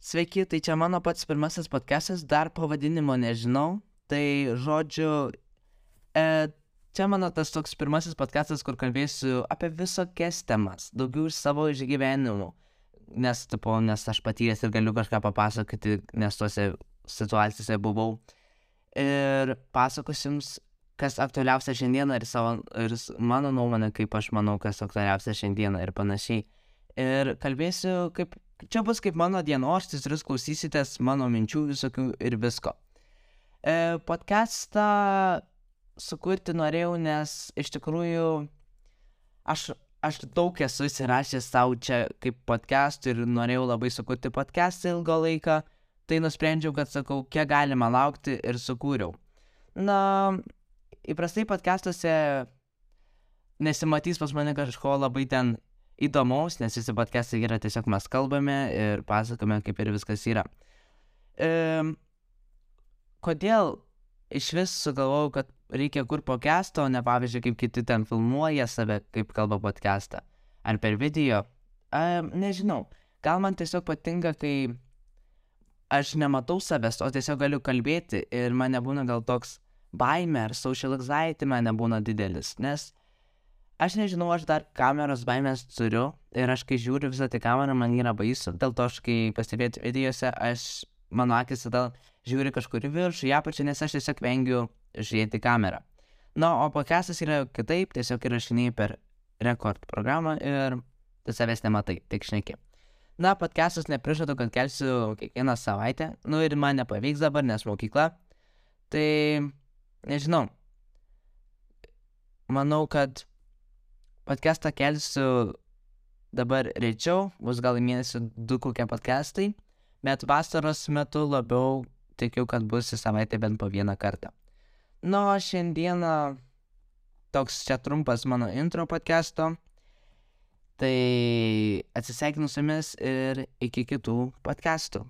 Sveiki, tai čia mano pats pirmasis podcastas, dar pavadinimo nežinau. Tai žodžiu, e, čia mano tas toks pirmasis podcastas, kur kalbėsiu apie visokias temas, daugiau iš savo išgyvenimų. Nes, tipo, nes aš patyręs ir galiu kažką papasakoti, nes tuose situacijose buvau. Ir pasakosiu jums, kas aktualiausia šiandieną ir, savo, ir mano nuomonė, kaip aš manau, kas aktualiausia šiandieną ir panašiai. Ir kalbėsiu kaip Čia bus kaip mano dienoraštis ir jūs klausysitės mano minčių visokių ir visko. E, podcastą sukurti norėjau, nes iš tikrųjų aš, aš daug esu įsirašęs savo čia kaip podcastų ir norėjau labai sukurti podcastą ilgą laiką. Tai nusprendžiau, kad sakau, kiek galima laukti ir sukūriau. Na, įprastai podcastuose nesimatys pas mane kažko labai ten įdomaus, nes visi podcastai yra tiesiog mes kalbame ir pasakome, kaip ir viskas yra. E, kodėl iš vis sugalvojau, kad reikia kur podcast'o, ne pavyzdžiui, kaip kiti ten filmuoja save, kaip kalba podcast'ą. Ar per video? E, nežinau. Gal man tiesiog patinka, kai aš nematau savęs, o tiesiog galiu kalbėti ir man nebūna gal toks baime ar social anxiety man nebūna didelis, nes Aš nežinau, aš dar kameros baimės turiu ir aš kai žiūriu visą tą kamerą, man yra baisu. Dėl to aš kai pastebėti videose, aš, mano akis tada žiūri kažkur į viršų, į apačią, nes aš tiesiog vengiu žiūrėti kamerą. Na, o podcastas yra kitaip, tiesiog įrašiniai per rekord programą ir tu savęs nematai, tik šneki. Na, podcastas neprižadu, kad kelsiu kiekvieną savaitę, nu ir man nepavyks dabar, nes mokykla. Tai, nežinau. Manau, kad podcastą kelsiu dabar rečiau, bus gal į mėnesį du kokie podcastai, bet vasaros metu labiau tikiu, kad bus į savaitę bent po vieną kartą. Na, o šiandieną toks čia trumpas mano intro podcasto. Tai atsisveikinu su jumis ir iki kitų podcastų.